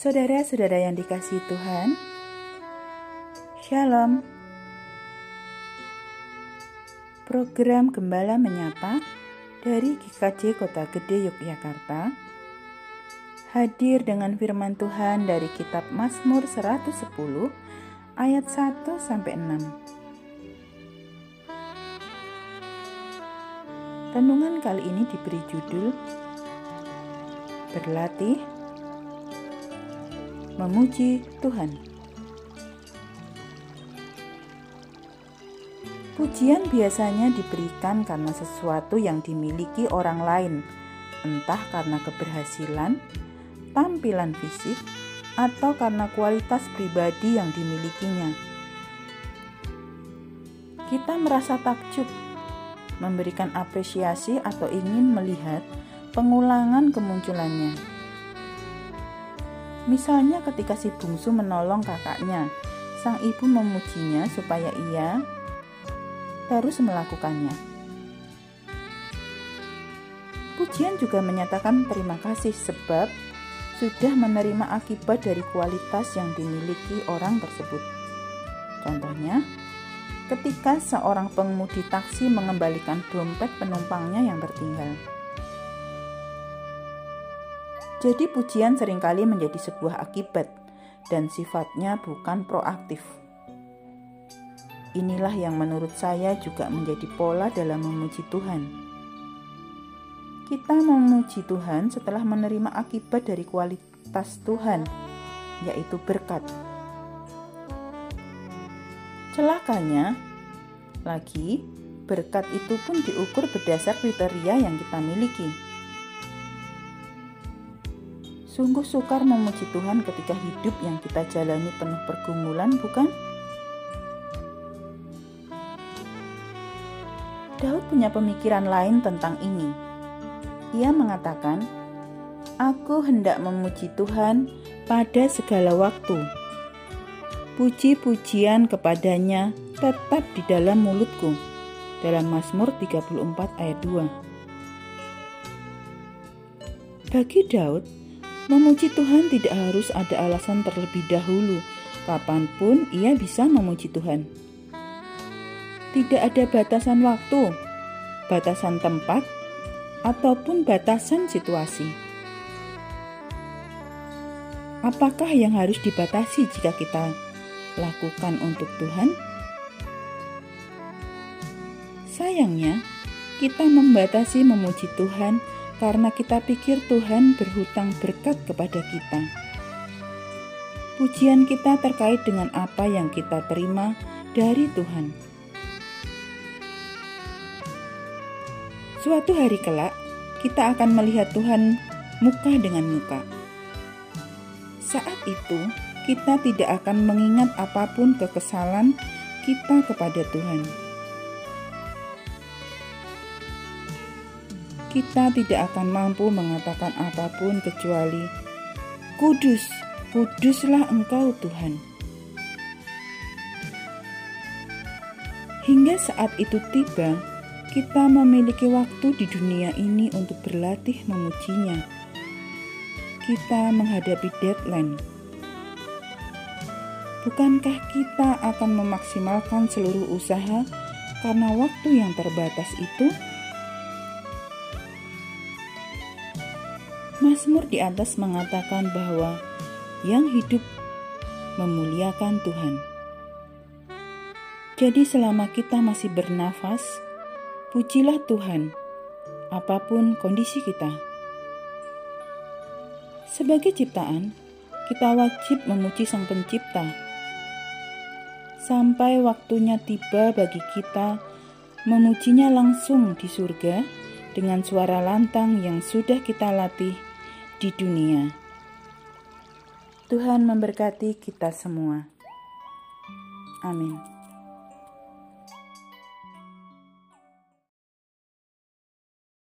Saudara-saudara yang dikasih Tuhan, Shalom. Program Gembala Menyapa dari GKJ Kota Gede Yogyakarta hadir dengan firman Tuhan dari kitab Mazmur 110 ayat 1 sampai 6. Renungan kali ini diberi judul Berlatih memuji Tuhan. Pujian biasanya diberikan karena sesuatu yang dimiliki orang lain, entah karena keberhasilan, tampilan fisik, atau karena kualitas pribadi yang dimilikinya. Kita merasa takjub, memberikan apresiasi, atau ingin melihat pengulangan kemunculannya. Misalnya ketika si bungsu menolong kakaknya, sang ibu memujinya supaya ia terus melakukannya. Pujian juga menyatakan terima kasih sebab sudah menerima akibat dari kualitas yang dimiliki orang tersebut. Contohnya, ketika seorang pengemudi taksi mengembalikan dompet penumpangnya yang tertinggal. Jadi pujian sering kali menjadi sebuah akibat dan sifatnya bukan proaktif. Inilah yang menurut saya juga menjadi pola dalam memuji Tuhan. Kita memuji Tuhan setelah menerima akibat dari kualitas Tuhan, yaitu berkat. Celakanya, lagi berkat itu pun diukur berdasar kriteria yang kita miliki Sungguh sukar memuji Tuhan ketika hidup yang kita jalani penuh pergumulan, bukan? Daud punya pemikiran lain tentang ini. Ia mengatakan, "Aku hendak memuji Tuhan pada segala waktu. Puji-pujian kepadanya tetap di dalam mulutku." Dalam Mazmur 34 ayat 2. Bagi Daud, Memuji Tuhan tidak harus ada alasan terlebih dahulu. Kapan pun ia bisa memuji Tuhan. Tidak ada batasan waktu, batasan tempat, ataupun batasan situasi. Apakah yang harus dibatasi jika kita lakukan untuk Tuhan? Sayangnya, kita membatasi memuji Tuhan karena kita pikir Tuhan berhutang berkat kepada kita. Pujian kita terkait dengan apa yang kita terima dari Tuhan. Suatu hari kelak, kita akan melihat Tuhan muka dengan muka. Saat itu, kita tidak akan mengingat apa pun kekesalan kita kepada Tuhan kita tidak akan mampu mengatakan apa pun kecuali Kudus, kuduslah Engkau Tuhan. Hingga saat itu tiba, kita memiliki waktu di dunia ini untuk berlatih memujinya. Kita menghadapi deadline. Bukankah kita akan memaksimalkan seluruh usaha karena waktu yang terbatas itu? Mazmur di atas mengatakan bahwa yang hidup memuliakan Tuhan. Jadi selama kita masih bernafas, pujilah Tuhan, apa pun kondisi kita. Sebagai ciptaan, kita wajib memuji Sang Pencipta. Sampai waktunya tiba bagi kita memujinya langsung di surga dengan suara lantang yang sudah kita latih di dunia. Tuhan memberkati kita semua. Amin.